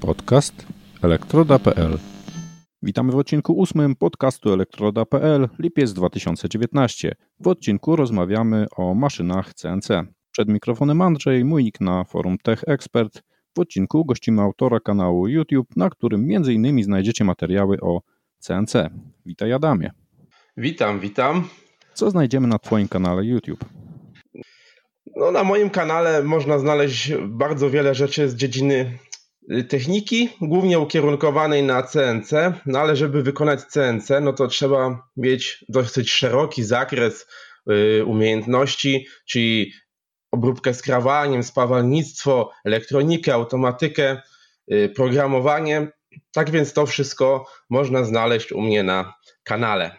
Podcast elektroda.pl Witamy w odcinku ósmym podcastu elektroda.pl lipiec 2019. W odcinku rozmawiamy o maszynach CNC. Przed mikrofonem Andrzej, mój nick na forum Tech Expert. W odcinku gościmy autora kanału YouTube, na którym m.in. znajdziecie materiały o CNC. Witaj Adamie. Witam, witam. Co znajdziemy na Twoim kanale YouTube? No, na moim kanale można znaleźć bardzo wiele rzeczy z dziedziny techniki, głównie ukierunkowanej na CNC, no ale żeby wykonać CNC, no to trzeba mieć dosyć szeroki zakres y, umiejętności, czyli obróbkę skrawaniem, spawalnictwo, elektronikę, automatykę, y, programowanie. Tak więc to wszystko można znaleźć u mnie na kanale.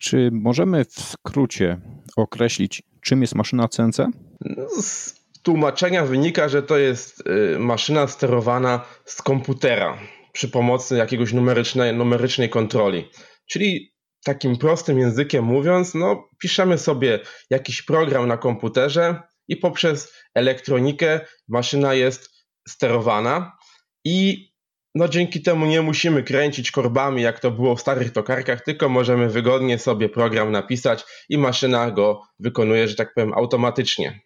Czy możemy w skrócie określić, czym jest maszyna CNC? No, z tłumaczenia wynika, że to jest y, maszyna sterowana z komputera przy pomocy jakiegoś numerycznej, numerycznej kontroli. Czyli takim prostym językiem mówiąc, no, piszemy sobie jakiś program na komputerze i poprzez elektronikę maszyna jest sterowana i no dzięki temu nie musimy kręcić korbami, jak to było w starych tokarkach, tylko możemy wygodnie sobie program napisać i maszyna go wykonuje, że tak powiem, automatycznie.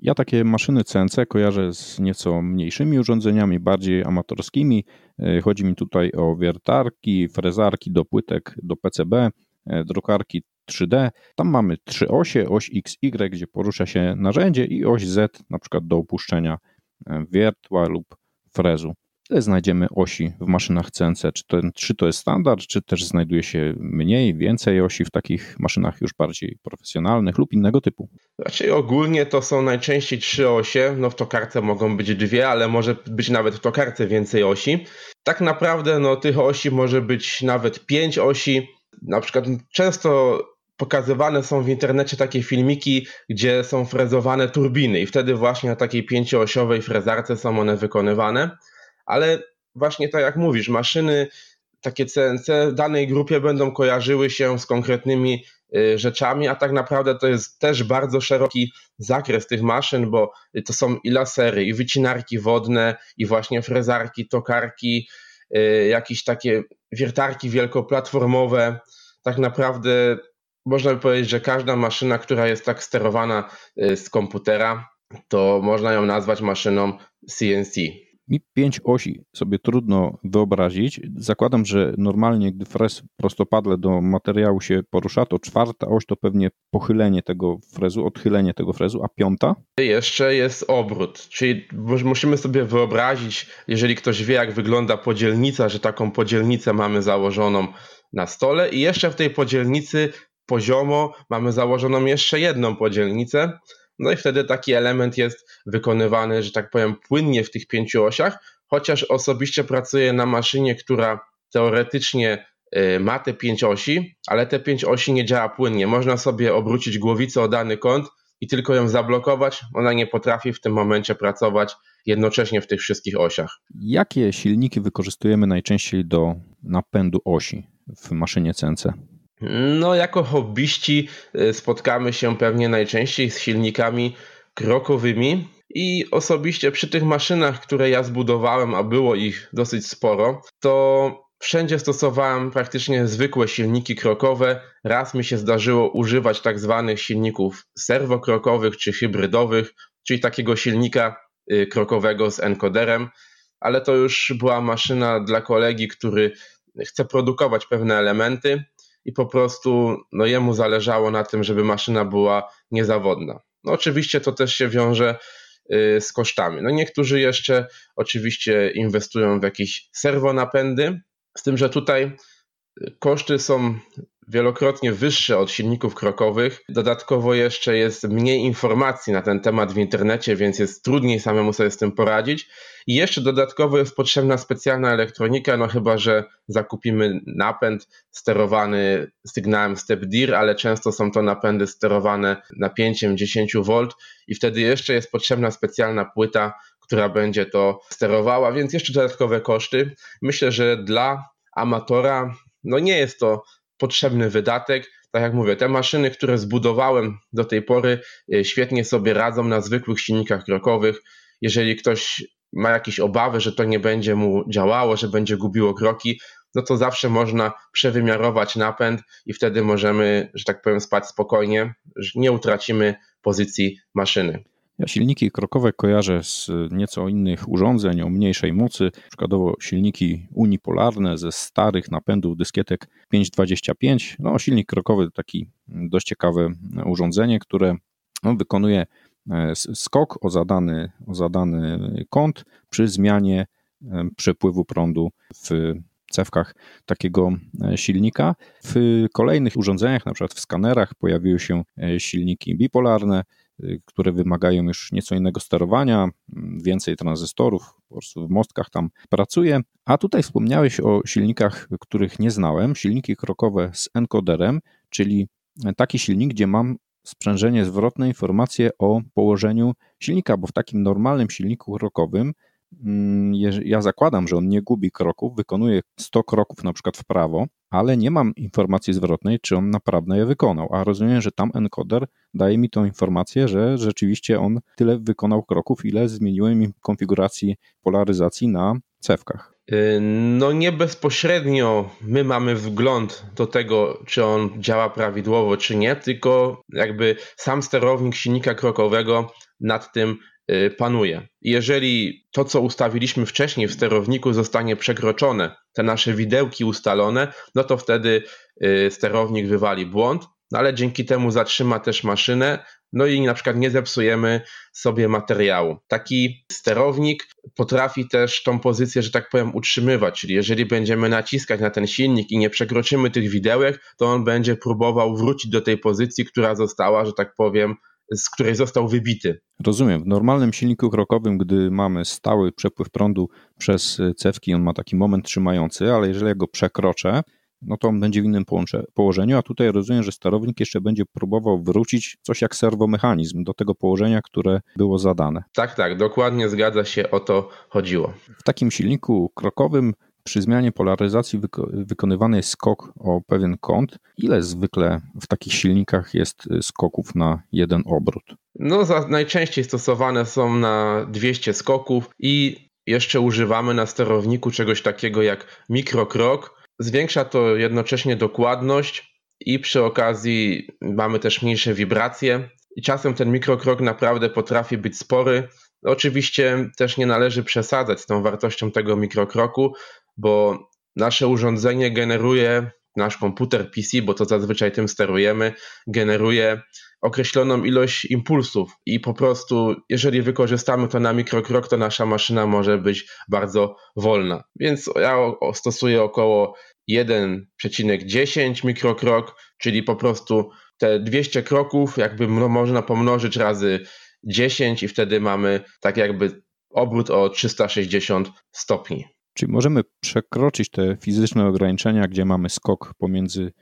Ja takie maszyny CNC kojarzę z nieco mniejszymi urządzeniami, bardziej amatorskimi. E, chodzi mi tutaj o wiertarki, frezarki do płytek, do PCB, e, drukarki 3D. Tam mamy trzy osie, oś XY, gdzie porusza się narzędzie i oś Z, na przykład do opuszczenia e, wiertła lub frezu. Ile znajdziemy osi w maszynach CNC? Czy to, czy to jest standard, czy też znajduje się mniej, więcej osi w takich maszynach już bardziej profesjonalnych lub innego typu? Raczej ogólnie to są najczęściej trzy osie. No w tokarce mogą być dwie, ale może być nawet w tokarce więcej osi. Tak naprawdę no, tych osi może być nawet pięć osi. Na przykład często pokazywane są w internecie takie filmiki, gdzie są frezowane turbiny i wtedy właśnie na takiej pięcioosiowej frezarce są one wykonywane ale właśnie tak jak mówisz, maszyny takie CNC w danej grupie będą kojarzyły się z konkretnymi y, rzeczami, a tak naprawdę to jest też bardzo szeroki zakres tych maszyn, bo to są i lasery, i wycinarki wodne, i właśnie frezarki, tokarki, y, jakieś takie wiertarki wielkoplatformowe. Tak naprawdę można by powiedzieć, że każda maszyna, która jest tak sterowana y, z komputera, to można ją nazwać maszyną CNC. Mi pięć osi sobie trudno wyobrazić. Zakładam, że normalnie, gdy frez prostopadle do materiału się porusza, to czwarta oś to pewnie pochylenie tego frezu, odchylenie tego frezu, a piąta? Jeszcze jest obrót, czyli musimy sobie wyobrazić, jeżeli ktoś wie, jak wygląda podzielnica, że taką podzielnicę mamy założoną na stole i jeszcze w tej podzielnicy poziomo mamy założoną jeszcze jedną podzielnicę, no i wtedy taki element jest wykonywany, że tak powiem, płynnie w tych pięciu osiach, chociaż osobiście pracuję na maszynie, która teoretycznie y, ma te pięć osi, ale te pięć osi nie działa płynnie. Można sobie obrócić głowicę o dany kąt i tylko ją zablokować. Ona nie potrafi w tym momencie pracować jednocześnie w tych wszystkich osiach. Jakie silniki wykorzystujemy najczęściej do napędu osi w maszynie CNC? No, jako hobbyści y, spotkamy się pewnie najczęściej z silnikami krokowymi. I osobiście przy tych maszynach, które ja zbudowałem, a było ich dosyć sporo, to wszędzie stosowałem praktycznie zwykłe silniki krokowe. Raz mi się zdarzyło używać tak zwanych silników serwokrokowych czy hybrydowych, czyli takiego silnika y, krokowego z encoderem, ale to już była maszyna dla kolegi, który chce produkować pewne elementy i po prostu no, jemu zależało na tym, żeby maszyna była niezawodna. No, oczywiście to też się wiąże y, z kosztami. No, niektórzy jeszcze oczywiście inwestują w jakieś serwonapędy, z tym, że tutaj koszty są wielokrotnie wyższe od silników krokowych. Dodatkowo jeszcze jest mniej informacji na ten temat w internecie, więc jest trudniej samemu sobie z tym poradzić. I jeszcze dodatkowo jest potrzebna specjalna elektronika, no chyba, że zakupimy napęd sterowany sygnałem step DIR, ale często są to napędy sterowane napięciem 10 V i wtedy jeszcze jest potrzebna specjalna płyta, która będzie to sterowała, więc jeszcze dodatkowe koszty. Myślę, że dla amatora no nie jest to potrzebny wydatek. Tak jak mówię, te maszyny, które zbudowałem do tej pory, e, świetnie sobie radzą na zwykłych silnikach krokowych. Jeżeli ktoś ma jakieś obawy, że to nie będzie mu działało, że będzie gubiło kroki, no to zawsze można przewymiarować napęd i wtedy możemy, że tak powiem, spać spokojnie, że nie utracimy pozycji maszyny. Ja silniki krokowe kojarzę z nieco innych urządzeń o mniejszej mocy, przykładowo silniki unipolarne ze starych napędów dyskietek 525. No, silnik krokowy to taki dość ciekawe urządzenie, które no, wykonuje e, skok o zadany, o zadany kąt przy zmianie e, przepływu prądu w cewkach takiego e, silnika. W kolejnych urządzeniach, na przykład w skanerach, pojawiły się silniki bipolarne, które wymagają już nieco innego sterowania, więcej tranzystorów, po prostu w mostkach tam pracuje. A tutaj wspomniałeś o silnikach, których nie znałem, silniki krokowe z encoderem, czyli taki silnik, gdzie mam sprzężenie zwrotne informacje o położeniu silnika, bo w takim normalnym silniku krokowym mm, ja zakładam, że on nie gubi kroków, wykonuje 100 kroków na przykład w prawo, ale nie mam informacji zwrotnej, czy on naprawdę je wykonał. A rozumiem, że tam encoder daje mi tą informację, że rzeczywiście on tyle wykonał kroków, ile zmieniłem im konfiguracji polaryzacji na cewkach. Y, no nie bezpośrednio my mamy wgląd do tego, czy on działa prawidłowo, czy nie, tylko jakby sam sterownik silnika krokowego nad tym panuje. Jeżeli to, co ustawiliśmy wcześniej w sterowniku, zostanie przekroczone, te nasze widełki ustalone, no to wtedy y, sterownik wywali błąd, no ale dzięki temu zatrzyma też maszynę, no i na przykład nie zepsujemy sobie materiału. Taki sterownik potrafi też tą pozycję, że tak powiem, utrzymywać, czyli jeżeli będziemy naciskać na ten silnik i nie przekroczymy tych widełek, to on będzie próbował wrócić do tej pozycji, która została, że tak powiem, z której został wybity. Rozumiem. W normalnym silniku krokowym, gdy mamy stały przepływ prądu przez cewki, on ma taki moment trzymający, ale jeżeli ja go przekroczę, no to on będzie w innym położeniu, a tutaj rozumiem, że sterownik jeszcze będzie próbował wrócić coś jak serwomechanizm do tego położenia, które było zadane. Tak, tak, dokładnie zgadza się, o to chodziło. W takim silniku krokowym przy zmianie polaryzacji wyko wykonywany jest skok o pewien kąt. Ile zwykle w takich silnikach jest y, skoków na jeden obrót? No, za, najczęściej stosowane są na 200 skoków i jeszcze używamy na sterowniku czegoś takiego jak mikrokrok. Zwiększa to jednocześnie dokładność i przy okazji mamy też mniejsze wibracje. I czasem ten mikrokrok naprawdę potrafi być spory. Oczywiście też nie należy przesadzać z tą wartością tego mikrokroku, bo nasze urządzenie generuje, nasz komputer PC, bo to zazwyczaj tym sterujemy, generuje określoną ilość impulsów i po prostu, jeżeli wykorzystamy to na mikrokrok, to nasza maszyna może być bardzo wolna. Więc ja stosuję około 1,10 mikrokrok, czyli po prostu te 200 kroków jakby można pomnożyć razy 10 i wtedy mamy tak jakby obrót o 360 stopni. Czyli możemy przekroczyć te fizyczne ograniczenia, gdzie mamy skok pomiędzy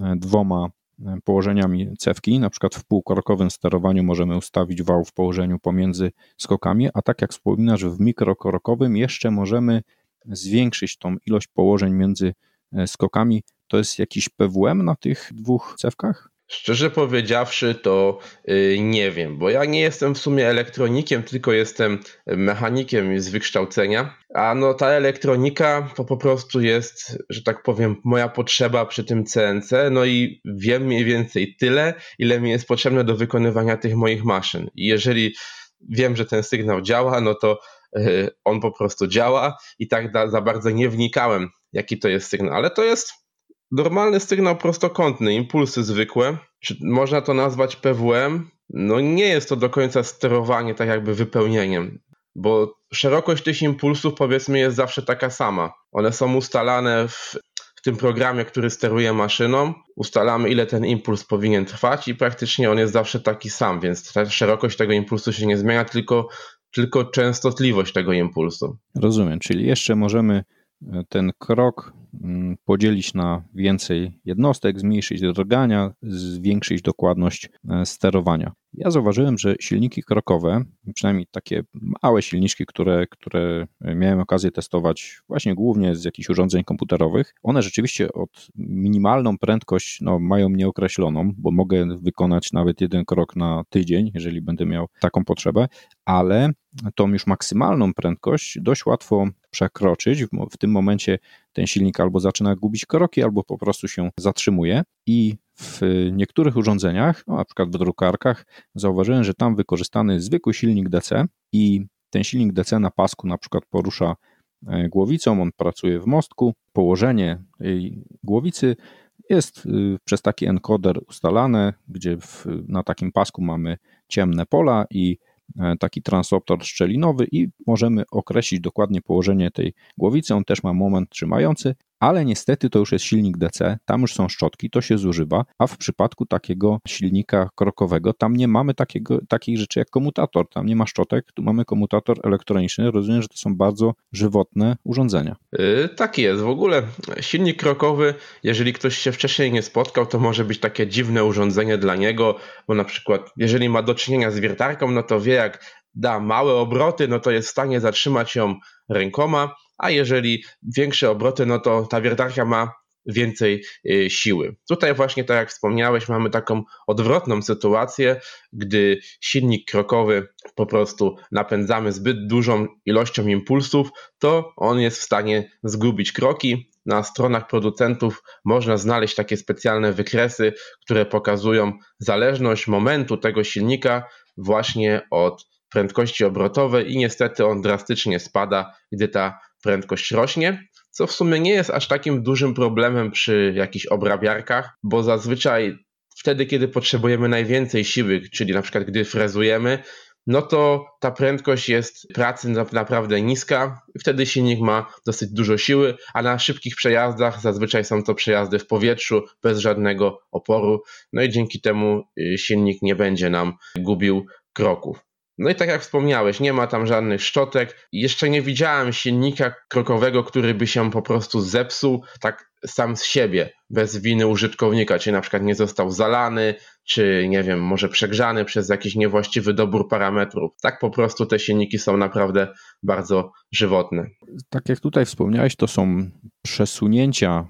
e, dwoma e, położeniami cewki. Na przykład w półkorkowym sterowaniu możemy ustawić wał w położeniu pomiędzy skokami, a tak jak wspominasz, w mikrokorkowym jeszcze możemy zwiększyć tą ilość położeń między e, skokami. To jest jakiś PWM na tych dwóch cewkach? Szczerze powiedziawszy, to yy, nie wiem, bo ja nie jestem w sumie elektronikiem, tylko jestem mechanikiem z wykształcenia. A no ta elektronika to po prostu jest, że tak powiem, moja potrzeba przy tym CNC. No i wiem mniej więcej tyle, ile mi jest potrzebne do wykonywania tych moich maszyn. I jeżeli wiem, że ten sygnał działa, no to yy, on po prostu działa i tak za bardzo nie wnikałem, jaki to jest sygnał. Ale to jest Normalny sygnał prostokątny, impulsy zwykłe. Czy można to nazwać PWM? No nie jest to do końca sterowanie tak jakby wypełnieniem, bo szerokość tych impulsów powiedzmy jest zawsze taka sama. One są ustalane w, w tym programie, który steruje maszyną. Ustalamy ile ten impuls powinien trwać i praktycznie on jest zawsze taki sam, więc ta szerokość tego impulsu się nie zmienia, tylko, tylko częstotliwość tego impulsu. Rozumiem, czyli jeszcze możemy ten krok mm, podzielić na więcej jednostek, zmniejszyć drgania, zwiększyć dokładność e, sterowania. Ja zauważyłem, że silniki krokowe, przynajmniej takie małe silniczki, które, które miałem okazję testować właśnie głównie z jakichś urządzeń komputerowych, one rzeczywiście od minimalną prędkość no, mają nieokreśloną, bo mogę wykonać nawet jeden krok na tydzień, jeżeli będę miał taką potrzebę, ale tą już maksymalną prędkość dość łatwo przekroczyć. W tym momencie ten silnik albo zaczyna gubić kroki, albo po prostu się zatrzymuje i w niektórych urządzeniach, no na przykład w drukarkach, zauważyłem, że tam wykorzystany zwykły silnik DC i ten silnik DC na pasku na przykład porusza e, głowicą, on pracuje w mostku. Położenie głowicy jest y, przez taki encoder ustalane, gdzie w, na takim pasku mamy ciemne pola i taki transoptor szczelinowy i możemy określić dokładnie położenie tej głowicy. On też ma moment trzymający, ale niestety to już jest silnik DC, tam już są szczotki, to się zużywa, a w przypadku takiego silnika krokowego tam nie mamy takiego, takiej rzeczy jak komutator, tam nie ma szczotek, tu mamy komutator elektroniczny, rozumiem, że to są bardzo żywotne urządzenia. Yy, tak jest, w ogóle silnik krokowy, jeżeli ktoś się wcześniej nie spotkał, to może być takie dziwne urządzenie dla niego, bo na przykład jeżeli ma do czynienia z wiertarką, no to wie jak da małe obroty, no to jest w stanie zatrzymać ją rękoma, a jeżeli większe obroty, no to ta wiertarka ma więcej y, siły. Tutaj właśnie, tak jak wspomniałeś, mamy taką odwrotną sytuację, gdy silnik krokowy po prostu napędzamy zbyt dużą ilością impulsów, to on jest w stanie zgubić kroki. Na stronach producentów można znaleźć takie specjalne wykresy, które pokazują zależność momentu tego silnika właśnie od prędkości obrotowej i niestety on drastycznie spada, gdy ta prędkość rośnie, co w sumie nie jest aż takim dużym problemem przy jakichś obrabiarkach, bo zazwyczaj wtedy, kiedy potrzebujemy najwięcej siły, czyli na przykład gdy frezujemy, no to ta prędkość jest pracy naprawdę niska, wtedy silnik ma dosyć dużo siły, a na szybkich przejazdach zazwyczaj są to przejazdy w powietrzu bez żadnego oporu, no i dzięki temu y, silnik nie będzie nam gubił kroków. No i tak jak wspomniałeś, nie ma tam żadnych szczotek. Jeszcze nie widziałem silnika krokowego, który by się po prostu zepsuł tak sam z siebie, bez winy użytkownika, czy na przykład nie został zalany, czy nie wiem, może przegrzany przez jakiś niewłaściwy dobór parametrów. Tak po prostu te silniki są naprawdę bardzo żywotne. Tak jak tutaj wspomniałeś, to są przesunięcia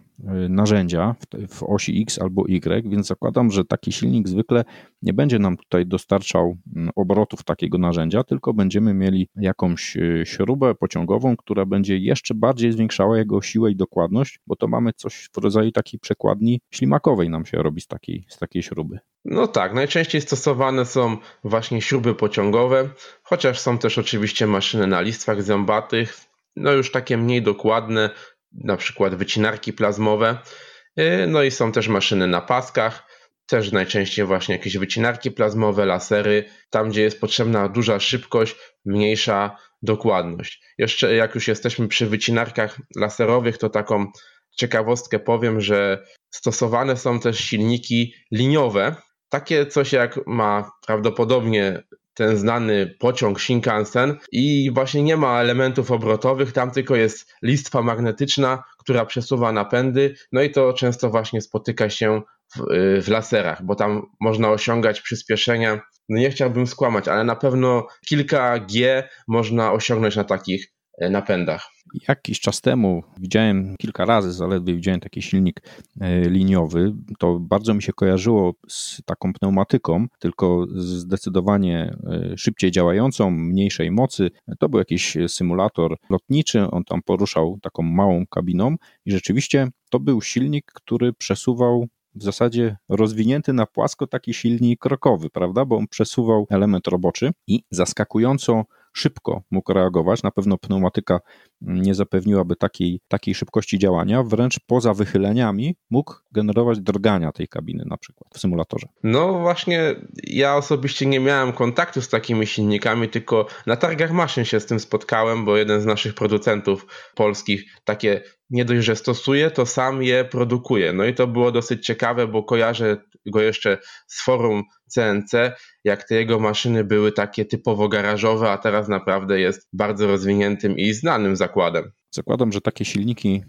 narzędzia w, osi X albo Y, więc zakładam, że taki silnik zwykle nie będzie nam tutaj dostarczał mm, obrotów takiego narzędzia, tylko będziemy mieli jakąś y, śrubę pociągową, która będzie jeszcze bardziej zwiększała jego siłę i dokładność, bo to mamy coś w rodzaju takiej przekładni ślimakowej nam się robi z takiej, z takiej śruby. No tak, najczęściej stosowane są właśnie śruby pociągowe, chociaż są też oczywiście maszyny na listwach zębatych, no już takie mniej dokładne, na przykład wycinarki plazmowe. Y, no i są też maszyny na paskach, też najczęściej właśnie jakieś wycinarki plazmowe, lasery, tam gdzie jest potrzebna duża szybkość, mniejsza dokładność. Jeszcze jak już jesteśmy przy wycinarkach laserowych, to taką ciekawostkę powiem, że stosowane są też silniki liniowe. Takie coś jak ma prawdopodobnie ten znany pociąg Shinkansen i właśnie nie ma elementów obrotowych, tam tylko jest listwa magnetyczna, która przesuwa napędy, no i to często właśnie spotyka się w, w laserach, bo tam można osiągać przyspieszenia, no nie chciałbym skłamać, ale na pewno kilka G można osiągnąć na takich napędach. Jakiś czas temu widziałem kilka razy, zaledwie widziałem taki silnik e, liniowy. To bardzo mi się kojarzyło z taką pneumatyką, tylko zdecydowanie e, szybciej działającą, mniejszej mocy. To był jakiś symulator lotniczy, on tam poruszał taką małą kabiną i rzeczywiście to był silnik, który przesuwał w zasadzie rozwinięty na płasko taki silnik krokowy, prawda? Bo on przesuwał element roboczy i zaskakująco szybko mógł reagować. Na pewno pneumatyka nie zapewniłaby takiej, takiej szybkości działania, wręcz poza wychyleniami mógł generować drgania tej kabiny na przykład w symulatorze. No właśnie, ja osobiście nie miałem kontaktu z takimi silnikami, tylko na targach maszyn się z tym spotkałem, bo jeden z naszych producentów polskich takie nie dość, że stosuje, to sam je produkuje. No i to było dosyć ciekawe, bo kojarzę go jeszcze z forum CNC, jak te jego maszyny były takie typowo garażowe, a teraz naprawdę jest bardzo rozwiniętym i znanym zakładem. Zakładam, że takie silniki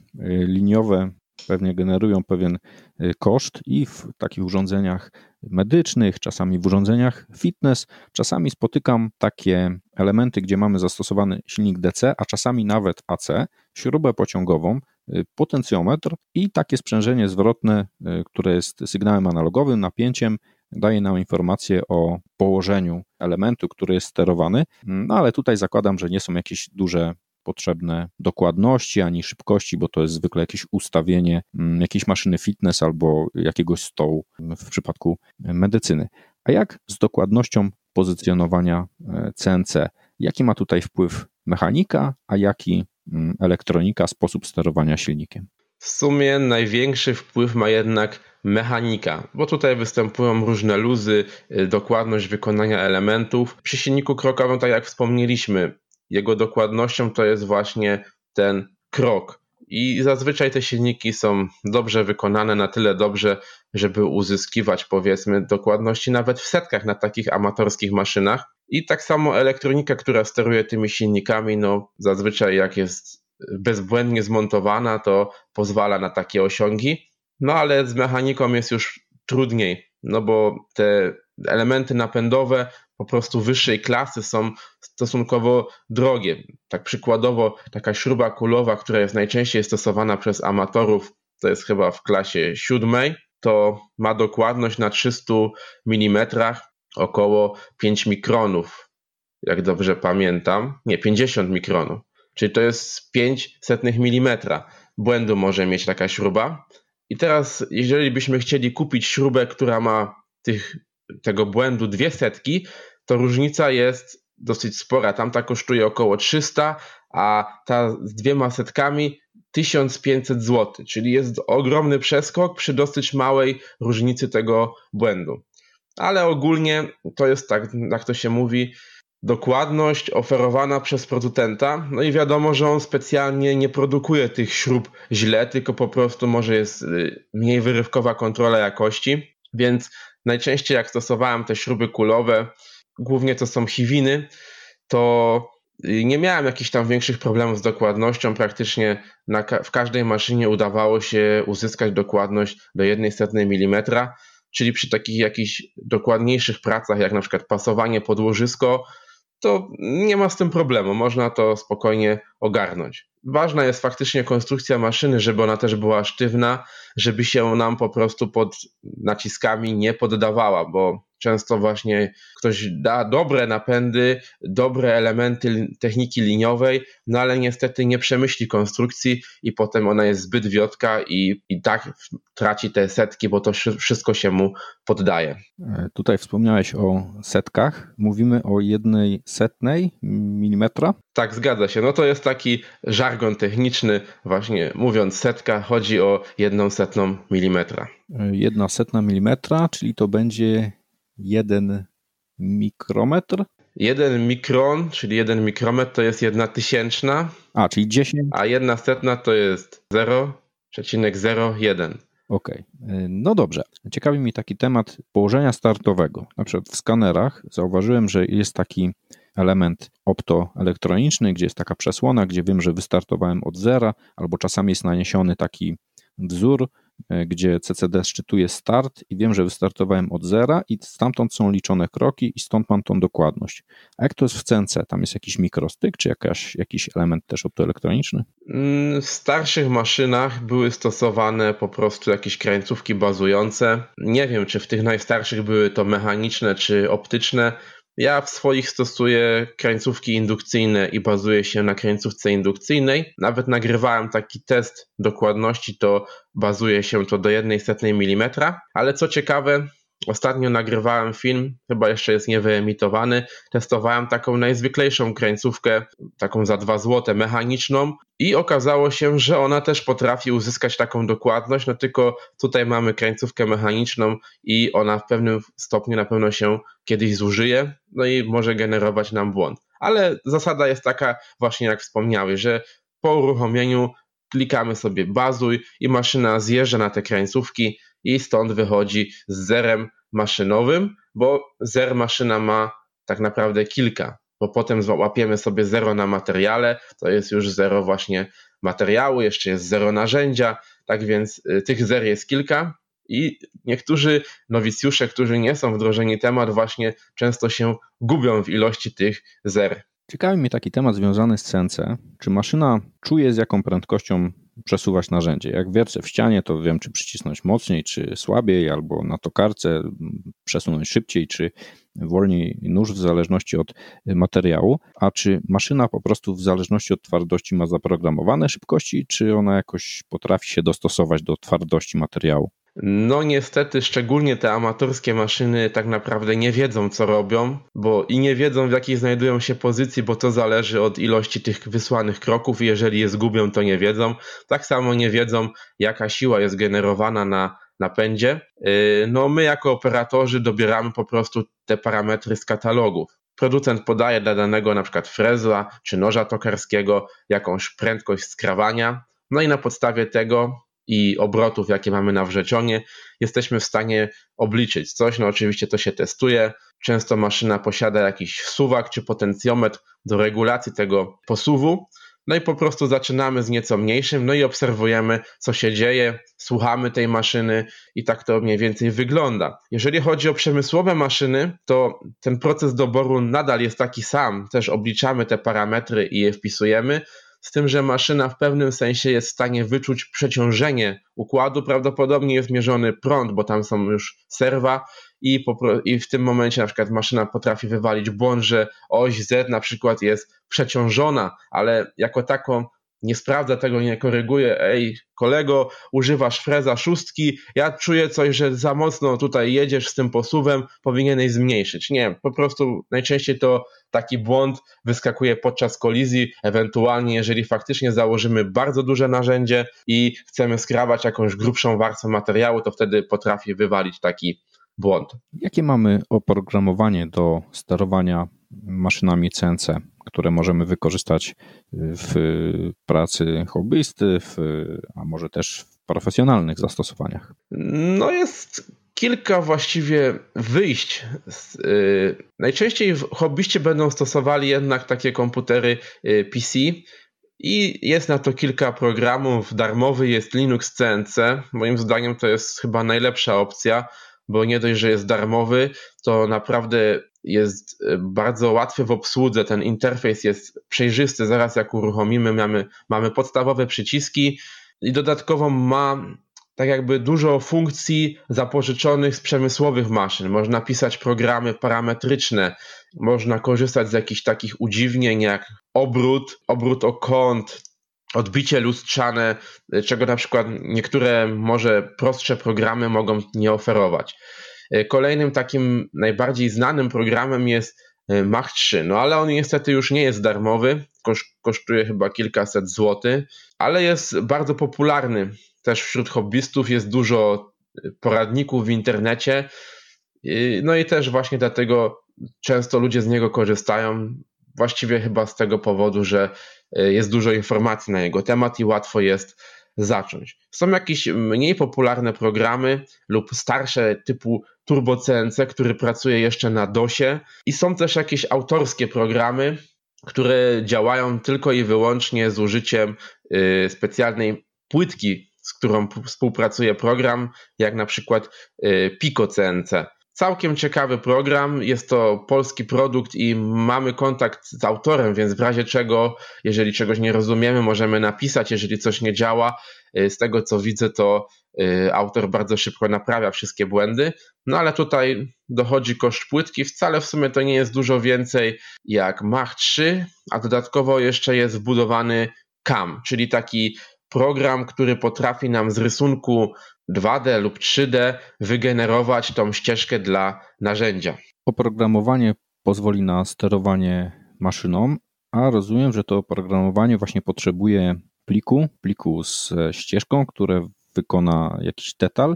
liniowe pewnie generują pewien y, koszt i w takich urządzeniach medycznych, czasami w urządzeniach fitness, czasami spotykam takie elementy, gdzie mamy zastosowany silnik DC, a czasami nawet AC, śrubę pociągową, y, potencjometr i takie sprzężenie zwrotne, y, które jest sygnałem analogowym, napięciem, daje nam informację o położeniu elementu, który jest sterowany, no ale tutaj zakładam, że nie są jakieś duże potrzebne dokładności ani szybkości, bo to jest zwykle jakieś ustawienie mm, jakiejś maszyny fitness albo jakiegoś stołu w przypadku medycyny. A jak z dokładnością pozycjonowania CNC? E, jaki ma tutaj wpływ mechanika, a jaki mm, elektronika, sposób sterowania silnikiem? W sumie największy wpływ ma jednak mechanika, bo tutaj występują różne luzy, y, dokładność wykonania elementów. Przy silniku krokowym, tak jak wspomnieliśmy, jego dokładnością to jest właśnie ten krok. I zazwyczaj te silniki są dobrze wykonane, na tyle dobrze, żeby uzyskiwać powiedzmy dokładności nawet w setkach na takich amatorskich maszynach. I tak samo elektronika, która steruje tymi silnikami, no zazwyczaj jak jest bezbłędnie zmontowana, to pozwala na takie osiągi. No ale z mechaniką jest już trudniej, no bo te elementy napędowe po prostu wyższej klasy są stosunkowo drogie. Tak przykładowo taka śruba kulowa, która jest najczęściej stosowana przez amatorów, to jest chyba w klasie siódmej, to ma dokładność na 300 mm około 5 mikronów, jak dobrze pamiętam. Nie, 50 mikronów, czyli to jest 5 setnych milimetra. Błędu może mieć taka śruba. I teraz, jeżeli byśmy chcieli kupić śrubę, która ma tych tego błędu dwie setki, to różnica jest dosyć spora. Tamta kosztuje około 300, a ta z dwiema setkami 1500 zł, czyli jest ogromny przeskok przy dosyć małej różnicy tego błędu. Ale ogólnie to jest tak, jak to się mówi, dokładność oferowana przez producenta. No i wiadomo, że on specjalnie nie produkuje tych śrub źle, tylko po prostu może jest y, mniej wyrywkowa kontrola jakości, więc najczęściej jak stosowałem te śruby kulowe, głównie to są chiwiny, to y, nie miałem jakichś tam większych problemów z dokładnością. Praktycznie na, w każdej maszynie udawało się uzyskać dokładność do 1 milimetra, czyli przy takich jakichś dokładniejszych pracach, jak na przykład pasowanie podłożysko, to nie ma z tym problemu, można to spokojnie ogarnąć. Ważna jest faktycznie konstrukcja maszyny, żeby ona też była sztywna, żeby się nam po prostu pod naciskami nie poddawała, bo często właśnie ktoś da dobre napędy, dobre elementy techniki liniowej, no ale niestety nie przemyśli konstrukcji i potem ona jest zbyt wiotka i, i tak traci te setki, bo to wszystko się mu poddaje. E, tutaj wspomniałeś o setkach. Mówimy o jednej setnej milimetra? Tak, zgadza się. No to jest taki żargon techniczny, właśnie mówiąc setka, chodzi o jedną setną milimetra. E, jedna setna milimetra, czyli to będzie jeden mikrometr? Jeden mikron, czyli jeden mikrometr to jest jedna tysięczna. A, czyli 10. A jedna setna to jest 0,01. Okej, okay. no dobrze. Ciekawi mnie taki temat położenia startowego. Na przykład w skanerach zauważyłem, że jest taki element optoelektroniczny, gdzie jest taka przesłona, gdzie wiem, że wystartowałem od zera, albo czasami jest naniesiony taki wzór E, gdzie CCD szczytuje start i wiem, że wystartowałem od zera i stamtąd są liczone kroki i stąd mam tą dokładność. A jak to jest w CNC? Tam jest jakiś mikrostyk, czy jakaś, jakiś element też optoelektroniczny? Mm, w starszych maszynach były stosowane po prostu jakieś krańcówki bazujące. Nie wiem, czy w tych najstarszych były to mechaniczne czy optyczne. Ja w swoich stosuję krańcówki indukcyjne i bazuję się na krańcówce indukcyjnej. Nawet nagrywałem taki test dokładności, to bazuje się to do 1,1 mm. Ale co ciekawe, Ostatnio nagrywałem film, chyba jeszcze jest niewyemitowany. Testowałem taką najzwyklejszą krańcówkę, taką za 2 złote mechaniczną i okazało się, że ona też potrafi uzyskać taką dokładność, no tylko tutaj mamy krańcówkę mechaniczną i ona w pewnym stopniu na pewno się kiedyś zużyje, no i może generować nam błąd. Ale zasada jest taka właśnie jak wspomniałeś, że po uruchomieniu klikamy sobie bazuj i maszyna zjeżdża na te krańcówki i stąd wychodzi z zerem maszynowym, bo zer maszyna ma tak naprawdę kilka, bo potem łapiemy sobie zero na materiale, to jest już zero właśnie materiału, jeszcze jest zero narzędzia, tak więc y, tych zer jest kilka i niektórzy nowicjusze, którzy nie są wdrożeni temat, właśnie często się gubią w ilości tych zer. Ciekawi mnie taki temat związany z CNC. Czy maszyna czuje z jaką prędkością przesuwać narzędzie. Jak wiercę w ścianie, to wiem, czy przycisnąć mocniej, czy słabiej, albo na tokarce przesunąć szybciej, czy wolniej nóż, w zależności od materiału. A czy maszyna po prostu w zależności od twardości ma zaprogramowane szybkości, czy ona jakoś potrafi się dostosować do twardości materiału? No niestety, szczególnie te amatorskie maszyny tak naprawdę nie wiedzą, co robią, bo i nie wiedzą, w jakiej znajdują się pozycji, bo to zależy od ilości tych wysłanych kroków jeżeli je zgubią, to nie wiedzą. Tak samo nie wiedzą, jaka siła jest generowana na napędzie. Yy, no my jako operatorzy dobieramy po prostu te parametry z katalogów. Producent podaje dla danego na przykład frezla czy noża tokarskiego jakąś prędkość skrawania, no i na podstawie tego i obrotów, jakie mamy na wrzecionie, jesteśmy w stanie obliczyć coś. No oczywiście to się testuje. Często maszyna posiada jakiś suwak czy potencjometr do regulacji tego posuwu. No i po prostu zaczynamy z nieco mniejszym, no i obserwujemy, co się dzieje, słuchamy tej maszyny i tak to mniej więcej wygląda. Jeżeli chodzi o przemysłowe maszyny, to ten proces doboru nadal jest taki sam. Też obliczamy te parametry i je wpisujemy, z tym, że maszyna w pewnym sensie jest w stanie wyczuć przeciążenie układu. Prawdopodobnie jest mierzony prąd, bo tam są już serwa i, i w tym momencie na przykład maszyna potrafi wywalić błąd, że oś Z na przykład jest przeciążona, ale jako taką nie sprawdza tego, nie koryguje, ej kolego, używasz freza szóstki, ja czuję coś, że za mocno tutaj jedziesz z tym posuwem, powinieneś zmniejszyć. Nie, po prostu najczęściej to taki błąd wyskakuje podczas kolizji, ewentualnie jeżeli faktycznie założymy bardzo duże narzędzie i chcemy skrawać jakąś grubszą warstwę materiału, to wtedy potrafi wywalić taki błąd. Jakie mamy oprogramowanie do sterowania maszynami CNC? które możemy wykorzystać w pracy hobbyisty, w, a może też w profesjonalnych zastosowaniach? No jest kilka właściwie wyjść. Y, najczęściej hobbyści będą stosowali jednak takie komputery y, PC. I jest na to kilka programów. Darmowy jest Linux CNC. Moim zdaniem to jest chyba najlepsza opcja, bo nie dość, że jest darmowy, to naprawdę jest e, bardzo łatwy w obsłudze. Ten interfejs jest przejrzysty. Zaraz jak uruchomimy, mamy, mamy podstawowe przyciski i dodatkowo ma tak jakby dużo funkcji zapożyczonych z przemysłowych maszyn. Można pisać programy parametryczne, można korzystać z jakichś takich udziwnień jak obrót, obrót o kąt, odbicie lustrzane, czego na przykład niektóre może prostsze programy mogą nie oferować. E, kolejnym takim najbardziej znanym programem jest e, Mach 3, no ale on niestety już nie jest darmowy, kosztuje chyba kilkaset złotych, ale jest bardzo popularny. Też wśród hobbystów jest dużo e, poradników w internecie, no i też właśnie dlatego często ludzie z niego korzystają. Właściwie chyba z tego powodu, że jest dużo informacji na jego temat i łatwo jest zacząć. Są jakieś mniej popularne programy lub starsze typu Turbo CNC, który pracuje jeszcze na DOSie i są też jakieś autorskie programy, które działają tylko i wyłącznie z użyciem y, specjalnej płytki, z którą współpracuje program, jak na przykład y, Pico CNC. Całkiem ciekawy program, jest to polski produkt i mamy kontakt z autorem, więc w razie czego, jeżeli czegoś nie rozumiemy, możemy napisać, jeżeli coś nie działa. Y, z tego co widzę, to y, autor bardzo szybko naprawia wszystkie błędy, no ale tutaj dochodzi koszt płytki, wcale w sumie to nie jest dużo więcej jak Mach 3, a dodatkowo jeszcze jest wbudowany CAM, czyli taki program, który potrafi nam z rysunku 2D lub 3D wygenerować tą ścieżkę dla narzędzia. Oprogramowanie pozwoli na sterowanie maszyną, a rozumiem, że to oprogramowanie właśnie potrzebuje pliku, pliku z ścieżką, które wykona jakiś detal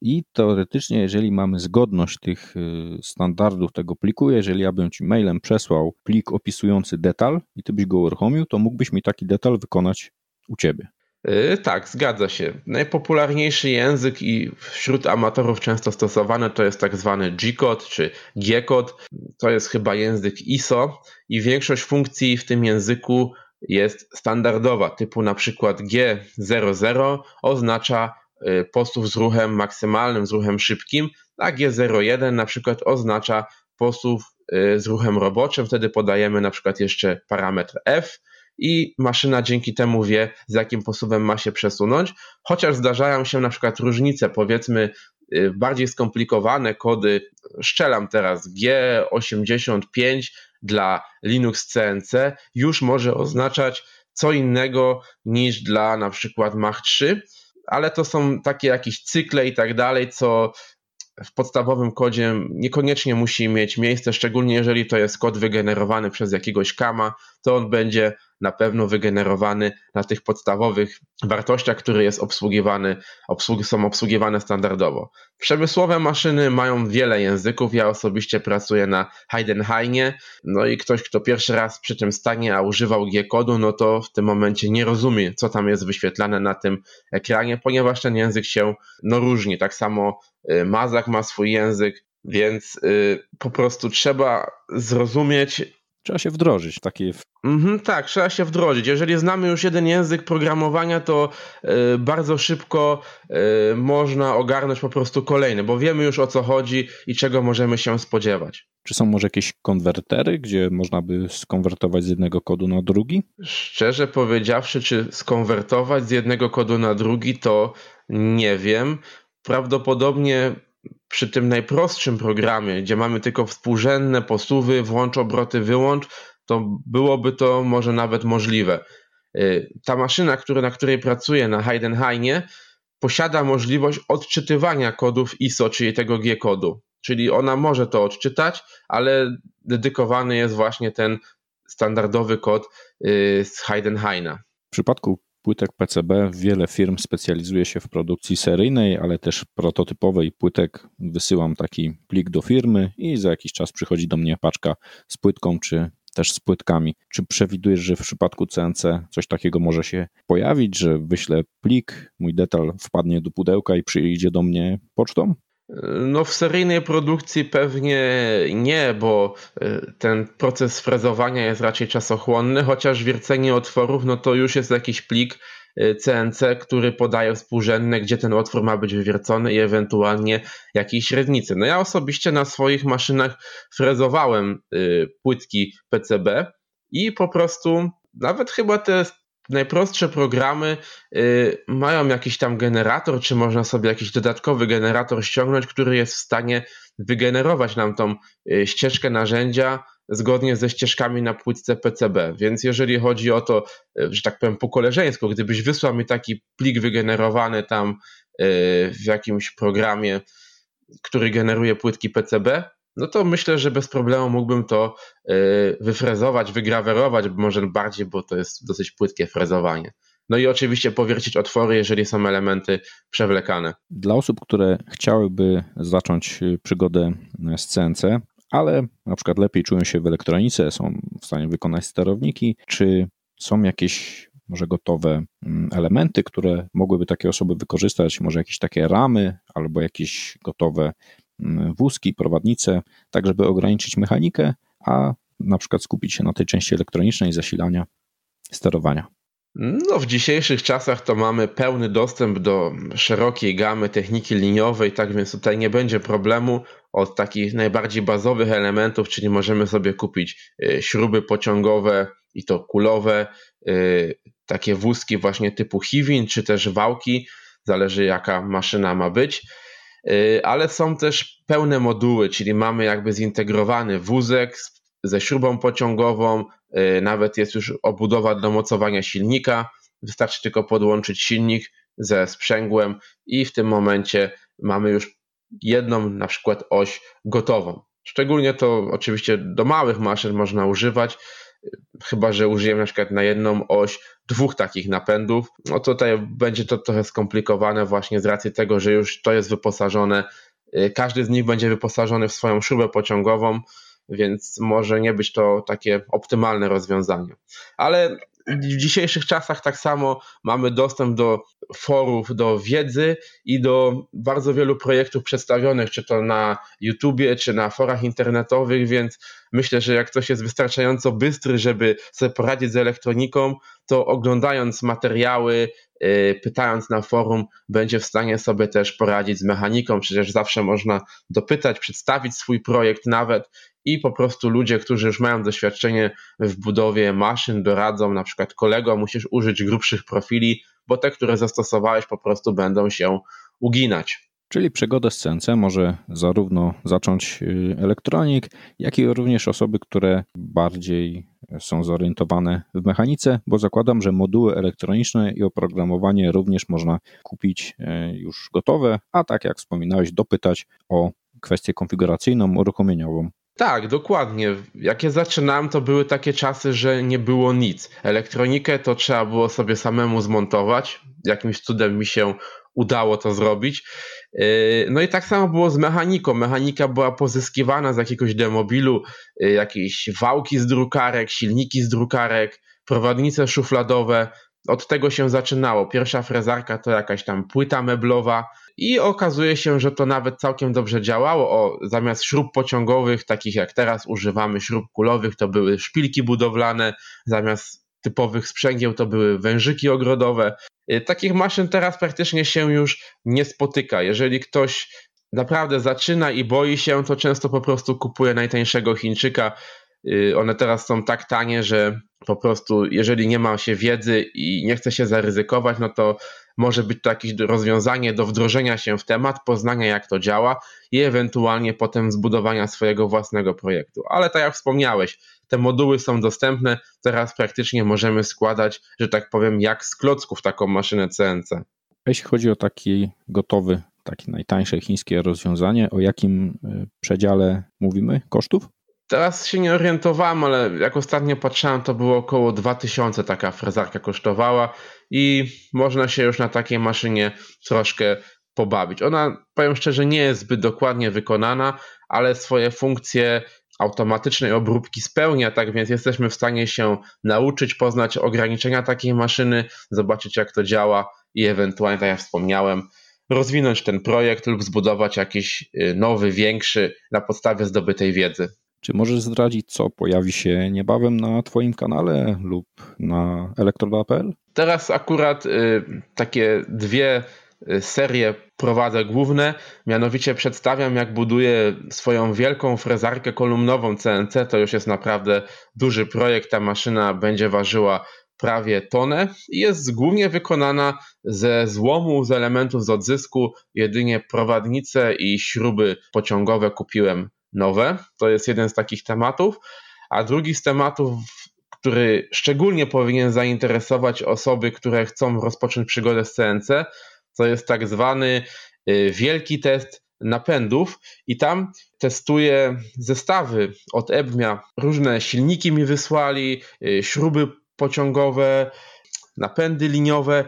i teoretycznie, jeżeli mamy zgodność tych y, standardów tego pliku, jeżeli ja bym Ci mailem przesłał plik opisujący detal i Ty byś go uruchomił, to mógłbyś mi taki detal wykonać u Ciebie. Yy, tak, zgadza się. Najpopularniejszy język i wśród amatorów często stosowany to jest tak zwany G-code czy G-code. To jest chyba język ISO i większość funkcji w tym języku jest standardowa, typu na przykład G00 oznacza y, posuw z ruchem maksymalnym, z ruchem szybkim, a G01 na przykład oznacza posuw y, z ruchem roboczym. Wtedy podajemy na przykład jeszcze parametr F i maszyna dzięki temu wie, z jakim posuwem ma się przesunąć, chociaż zdarzają się na przykład różnice, powiedzmy y, bardziej skomplikowane kody, szczelam teraz G85 dla Linux CNC już może oznaczać co innego niż dla na przykład Mach 3, ale to są takie jakieś cykle i tak dalej, co w podstawowym kodzie niekoniecznie musi mieć miejsce, szczególnie jeżeli to jest kod wygenerowany przez jakiegoś kama, to on będzie na pewno wygenerowany na tych podstawowych wartościach, które jest obsługiwany, obsługi, są obsługiwane standardowo. Przemysłowe maszyny mają wiele języków. Ja osobiście pracuję na Heidenheinie, no i ktoś, kto pierwszy raz przy tym stanie, a używał G-kodu, no to w tym momencie nie rozumie, co tam jest wyświetlane na tym ekranie, ponieważ ten język się no, różni. Tak samo y, Mazak ma swój język, więc y, po prostu trzeba zrozumieć, Trzeba się wdrożyć. Takie... Mhm, tak, trzeba się wdrożyć. Jeżeli znamy już jeden język programowania, to y, bardzo szybko y, można ogarnąć po prostu kolejny, bo wiemy już o co chodzi i czego możemy się spodziewać. Czy są może jakieś konwertery, gdzie można by skonwertować z jednego kodu na drugi? Szczerze powiedziawszy, czy skonwertować z jednego kodu na drugi, to nie wiem. Prawdopodobnie przy tym najprostszym programie, gdzie mamy tylko współrzędne posuwy, włącz obroty, wyłącz, to byłoby to może nawet możliwe. Y, ta maszyna, która, na której pracuję na Heidenheinie, posiada możliwość odczytywania kodów ISO, czyli tego G-kodu. Czyli ona może to odczytać, ale dedykowany jest właśnie ten standardowy kod y, z Heidenheina. W przypadku płytek PCB wiele firm specjalizuje się w produkcji seryjnej, ale też prototypowej płytek. Wysyłam taki plik do firmy i za jakiś czas przychodzi do mnie paczka z płytką czy też z płytkami. Czy przewidujesz, że w przypadku CNC coś takiego może się pojawić, że wyślę plik, mój detal wpadnie do pudełka i przyjdzie do mnie pocztą? No w seryjnej produkcji pewnie nie, bo e, ten proces frezowania jest raczej czasochłonny, chociaż wiercenie otworów no to już jest jakiś plik CNC, e, który podaje współrzędne, gdzie ten otwór ma być wywiercony i ewentualnie jakieś średnicy. No ja osobiście na swoich maszynach frezowałem e, płytki PCB i po prostu nawet chyba te najprostsze programy y, mają jakiś tam generator, czy można sobie jakiś dodatkowy generator ściągnąć, który jest w stanie wygenerować nam tą y, ścieżkę narzędzia zgodnie ze ścieżkami na płytce PCB. Więc jeżeli chodzi o to, y, że tak powiem po koleżeńsku, gdybyś wysłał mi taki plik wygenerowany tam w jakimś programie, który generuje płytki PCB, no to myślę, że bez problemu mógłbym to y, wyfrezować, wygrawerować, może bardziej, bo to jest dosyć płytkie frezowanie. No i oczywiście powiercić otwory, jeżeli są elementy przewlekane. Dla osób, które chciałyby zacząć y, przygodę z CNC, ale na przykład lepiej czują się w elektronice, są w stanie wykonać sterowniki, czy są jakieś może gotowe mm, elementy, które mogłyby takie osoby wykorzystać, może jakieś takie ramy albo jakieś gotowe wózki, prowadnice, tak żeby ograniczyć mechanikę, a na przykład skupić się na tej części elektronicznej zasilania, sterowania. No, w dzisiejszych czasach to mamy pełny dostęp do szerokiej gamy techniki liniowej, tak więc tutaj nie będzie problemu od takich najbardziej bazowych elementów, czyli możemy sobie kupić y, śruby pociągowe i to kulowe, y, takie wózki właśnie typu Hiwin, czy też wałki, zależy jaka maszyna ma być ale są też pełne moduły, czyli mamy jakby zintegrowany wózek ze śrubą pociągową, y, nawet jest już obudowa do mocowania silnika. Wystarczy tylko podłączyć silnik ze sprzęgłem i w tym momencie mamy już jedną na przykład oś gotową. Szczególnie to oczywiście do małych maszyn można używać, chyba że użyjemy na przykład na jedną oś dwóch takich napędów, no tutaj będzie to trochę skomplikowane właśnie z racji tego, że już to jest wyposażone, y, każdy z nich będzie wyposażony w swoją szybę pociągową, więc może nie być to takie optymalne rozwiązanie. Ale w dzisiejszych czasach tak samo mamy dostęp do forów, do wiedzy i do bardzo wielu projektów przedstawionych, czy to na YouTubie, czy na forach internetowych, więc myślę, że jak ktoś jest wystarczająco bystry, żeby sobie poradzić z elektroniką, to oglądając materiały, y, pytając na forum, będzie w stanie sobie też poradzić z mechaniką. Przecież zawsze można dopytać, przedstawić swój projekt nawet i po prostu ludzie, którzy już mają doświadczenie w budowie maszyn, doradzą, na przykład kolego, musisz użyć grubszych profili, bo te, które zastosowałeś, po prostu będą się uginać. Czyli przygodę z CNC może zarówno zacząć y, elektronik, jak i również osoby, które bardziej są zorientowane w mechanice, bo zakładam, że moduły elektroniczne i oprogramowanie również można kupić y, już gotowe, a tak jak wspominałeś, dopytać o kwestię konfiguracyjną, uruchomieniową. Tak, dokładnie. Jak ja zaczynałem, to były takie czasy, że nie było nic. Elektronikę to trzeba było sobie samemu zmontować. Jakimś cudem mi się udało to zrobić. Yy, no i tak samo było z mechaniką. Mechanika była pozyskiwana z jakiegoś demobilu, yy, jakieś wałki z drukarek, silniki z drukarek, prowadnice szufladowe. Od tego się zaczynało. Pierwsza frezarka to jakaś tam płyta meblowa i okazuje się, że to nawet całkiem dobrze działało. O, zamiast śrub pociągowych, takich jak teraz używamy śrub kulowych, to były szpilki budowlane, zamiast typowych sprzęgieł to były wężyki ogrodowe. Y, takich maszyn teraz praktycznie się już nie spotyka. Jeżeli ktoś naprawdę zaczyna i boi się, to często po prostu kupuje najtańszego Chińczyka. Y, one teraz są tak tanie, że po prostu jeżeli nie ma się wiedzy i nie chce się zaryzykować, no to może być to jakieś rozwiązanie do wdrożenia się w temat, poznania jak to działa i ewentualnie potem zbudowania swojego własnego projektu. Ale tak jak wspomniałeś, te moduły są dostępne, teraz praktycznie możemy składać, że tak powiem, jak z klocków taką maszynę CNC. Jeśli chodzi o taki gotowy, takie najtańsze chińskie rozwiązanie, o jakim e, przedziale mówimy kosztów? Teraz się nie orientowałem, ale jak ostatnio patrzyłem, to było około 2000 taka frezarka kosztowała i można się już na takiej maszynie troszkę pobawić. Ona, powiem szczerze, nie jest zbyt dokładnie wykonana, ale swoje funkcje automatycznej obróbki spełnia, tak więc jesteśmy w stanie się nauczyć, poznać ograniczenia takiej maszyny, zobaczyć jak to działa i ewentualnie, tak jak wspomniałem, rozwinąć ten projekt lub zbudować jakiś y, nowy, większy na podstawie zdobytej wiedzy. Czy możesz zdradzić, co pojawi się niebawem na Twoim kanale lub na elektroda.pl? Teraz akurat y, takie dwie y, serie prowadzę główne, mianowicie przedstawiam jak buduję swoją wielką frezarkę kolumnową CNC, to już jest naprawdę duży projekt, ta maszyna będzie ważyła prawie tonę i jest głównie wykonana ze złomu, z elementów z odzysku, jedynie prowadnice i śruby pociągowe kupiłem nowe, to jest jeden z takich tematów, a drugi z tematów, który szczególnie powinien zainteresować osoby, które chcą rozpocząć przygodę z CNC, to jest tak zwany y, wielki test napędów i tam testuję zestawy od Ebmia. Różne silniki mi wysłali, y, śruby pociągowe, napędy liniowe.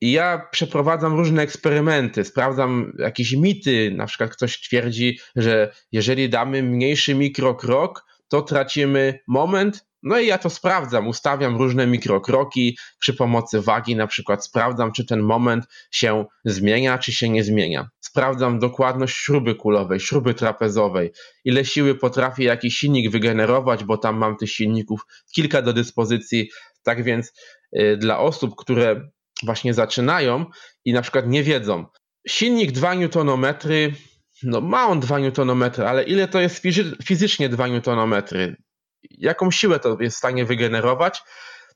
I ja przeprowadzam różne eksperymenty, sprawdzam jakieś mity. Na przykład ktoś twierdzi, że jeżeli damy mniejszy mikrokrok, to tracimy moment, no i ja to sprawdzam, ustawiam różne mikrokroki przy pomocy wagi, na przykład sprawdzam, czy ten moment się zmienia, czy się nie zmienia. Sprawdzam dokładność śruby kulowej, śruby trapezowej, ile siły potrafi jakiś silnik wygenerować, bo tam mam tych silników kilka do dyspozycji. Tak więc yy, dla osób, które właśnie zaczynają i na przykład nie wiedzą, silnik 2 Nm, no ma on 2 Nm, ale ile to jest fizycznie 2 Nm? jaką siłę to jest w stanie wygenerować,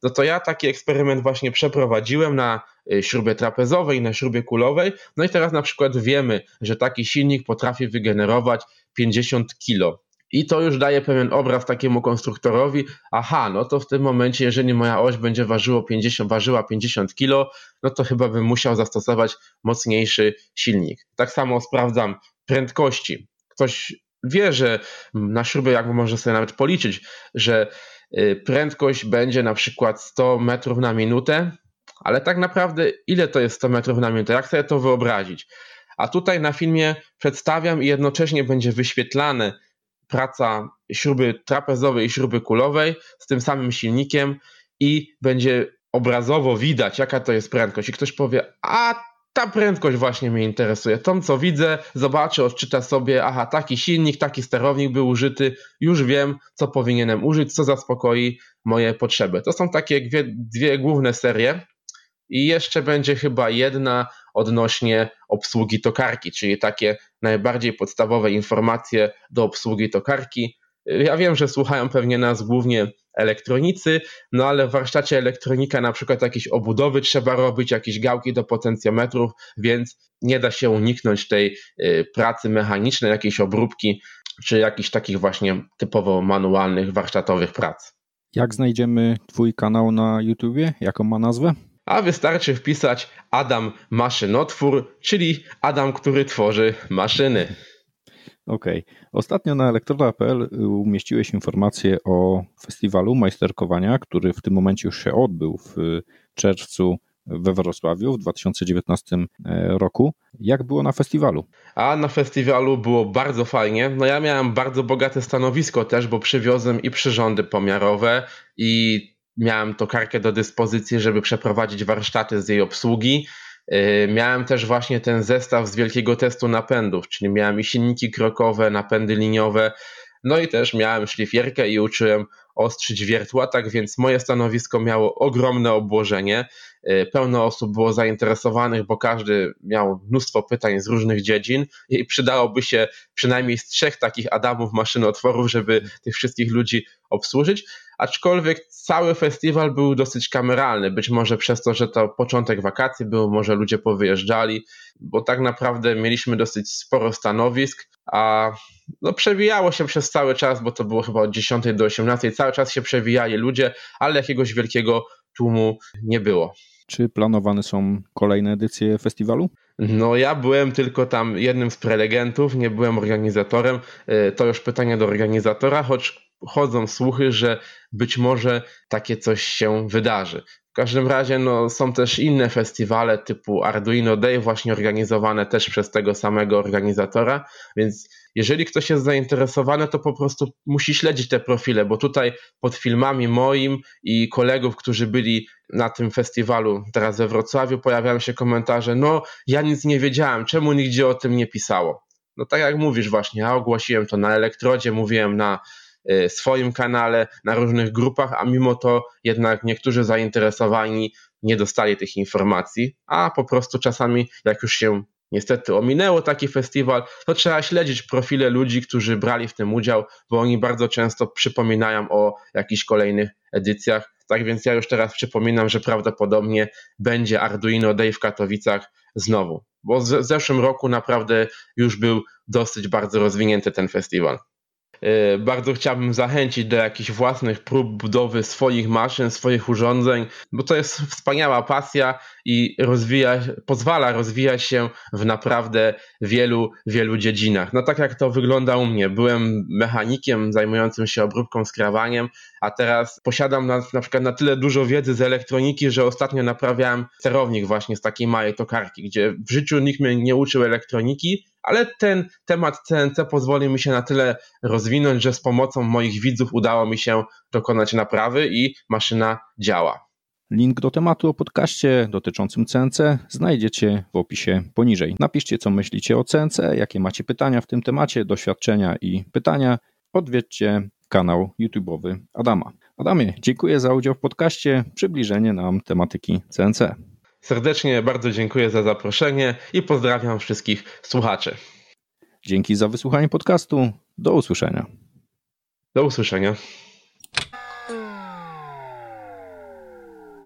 no to ja taki eksperyment właśnie przeprowadziłem na y, śrubie trapezowej, na śrubie kulowej. No i teraz na przykład wiemy, że taki silnik potrafi wygenerować 50 kg. I to już daje pewien obraz takiemu konstruktorowi, aha, no to w tym momencie, jeżeli moja oś będzie ważyło 50, ważyła 50 kg, no to chyba bym musiał zastosować mocniejszy silnik. Tak samo sprawdzam prędkości. Ktoś wie, że na śrubę jakby może sobie nawet policzyć, że y, prędkość będzie na przykład 100 metrów na minutę, ale tak naprawdę ile to jest 100 metrów na minutę? Jak sobie to wyobrazić? A tutaj na filmie przedstawiam i jednocześnie będzie wyświetlane praca śruby trapezowej i śruby kulowej z tym samym silnikiem i będzie obrazowo widać, jaka to jest prędkość. I ktoś powie, a ta prędkość właśnie mnie interesuje. Tą, co widzę, zobaczę, odczyta sobie, aha, taki silnik, taki sterownik był użyty, już wiem, co powinienem użyć, co zaspokoi moje potrzeby. To są takie dwie, dwie główne serie. I jeszcze będzie chyba jedna odnośnie obsługi tokarki, czyli takie najbardziej podstawowe informacje do obsługi tokarki. Ja wiem, że słuchają pewnie nas głównie elektronicy, no ale w warsztacie elektronika na przykład jakieś obudowy trzeba robić, jakieś gałki do potencjometrów, więc nie da się uniknąć tej y, pracy mechanicznej, jakiejś obróbki, czy jakichś takich właśnie typowo manualnych, warsztatowych prac. Jak znajdziemy Twój kanał na YouTubie? Jaką ma nazwę? A wystarczy wpisać Adam Maszynotwór, czyli Adam, który tworzy maszyny. Okej. Okay. Ostatnio na elektroda.pl umieściłeś informację o festiwalu majsterkowania, który w tym momencie już się odbył w czerwcu we Wrocławiu w 2019 e, roku. Jak było na festiwalu? A na festiwalu było bardzo fajnie. No ja miałem bardzo bogate stanowisko też, bo przywiozłem i przyrządy pomiarowe i miałem tokarkę do dyspozycji, żeby przeprowadzić warsztaty z jej obsługi. Y, miałem też właśnie ten zestaw z wielkiego testu napędów, czyli miałem i silniki krokowe, napędy liniowe, no i też miałem szlifierkę i uczyłem ostrzyć wiertła, tak więc moje stanowisko miało ogromne obłożenie. Y, pełno osób było zainteresowanych, bo każdy miał mnóstwo pytań z różnych dziedzin i przydałoby się przynajmniej z trzech takich Adamów maszynotworów, żeby tych wszystkich ludzi obsłużyć aczkolwiek cały festiwal był dosyć kameralny. Być może przez to, że to początek wakacji był, może ludzie powyjeżdżali, bo tak naprawdę mieliśmy dosyć sporo stanowisk, a no przewijało się przez cały czas, bo to było chyba od 10 do 18, cały czas się przewijali ludzie, ale jakiegoś wielkiego tłumu nie było. Czy planowane są kolejne edycje festiwalu? No, ja byłem tylko tam jednym z prelegentów, nie byłem organizatorem. E, to już pytanie do organizatora, choć chodzą słuchy, że być może takie coś się wydarzy. W każdym razie no, są też inne festiwale typu Arduino Day, właśnie organizowane też przez tego samego organizatora, więc jeżeli ktoś jest zainteresowany, to po prostu musi śledzić te profile, bo tutaj pod filmami moim i kolegów, którzy byli na tym festiwalu teraz we Wrocławiu, pojawiają się komentarze: No, ja nic nie wiedziałem, czemu nigdzie o tym nie pisało? No, tak jak mówisz, właśnie, ja ogłosiłem to na elektrodzie, mówiłem na Y, swoim kanale, na różnych grupach, a mimo to jednak niektórzy zainteresowani nie dostali tych informacji, a po prostu czasami, jak już się niestety ominęło taki festiwal, to trzeba śledzić profile ludzi, którzy brali w tym udział, bo oni bardzo często przypominają o jakichś kolejnych edycjach. Tak więc ja już teraz przypominam, że prawdopodobnie będzie Arduino Day w Katowicach znowu, bo w zeszłym roku naprawdę już był dosyć bardzo rozwinięty ten festiwal. E, bardzo chciałbym zachęcić do jakichś własnych prób budowy swoich maszyn, swoich urządzeń, bo to jest wspaniała pasja i rozwija, pozwala rozwijać się w naprawdę wielu, wielu dziedzinach. No tak jak to wygląda u mnie. Byłem mechanikiem zajmującym się obróbką skrawaniem, a teraz posiadam na, na przykład na tyle dużo wiedzy z elektroniki, że ostatnio naprawiałem sterownik właśnie z takiej małej tokarki, gdzie w życiu nikt mnie nie uczył elektroniki, ale ten temat CNC pozwolił mi się na tyle rozwinąć, że z pomocą moich widzów udało mi się dokonać naprawy i maszyna działa. Link do tematu o podcaście dotyczącym CNC znajdziecie w opisie poniżej. Napiszcie, co myślicie o CNC, jakie macie pytania w tym temacie, doświadczenia i pytania. Odwiedźcie kanał YouTube'owy Adama. Adamie, dziękuję za udział w podcaście, przybliżenie nam tematyki CNC. Serdecznie bardzo dziękuję za zaproszenie i pozdrawiam wszystkich słuchaczy. Dzięki za wysłuchanie podcastu. Do usłyszenia. Do usłyszenia.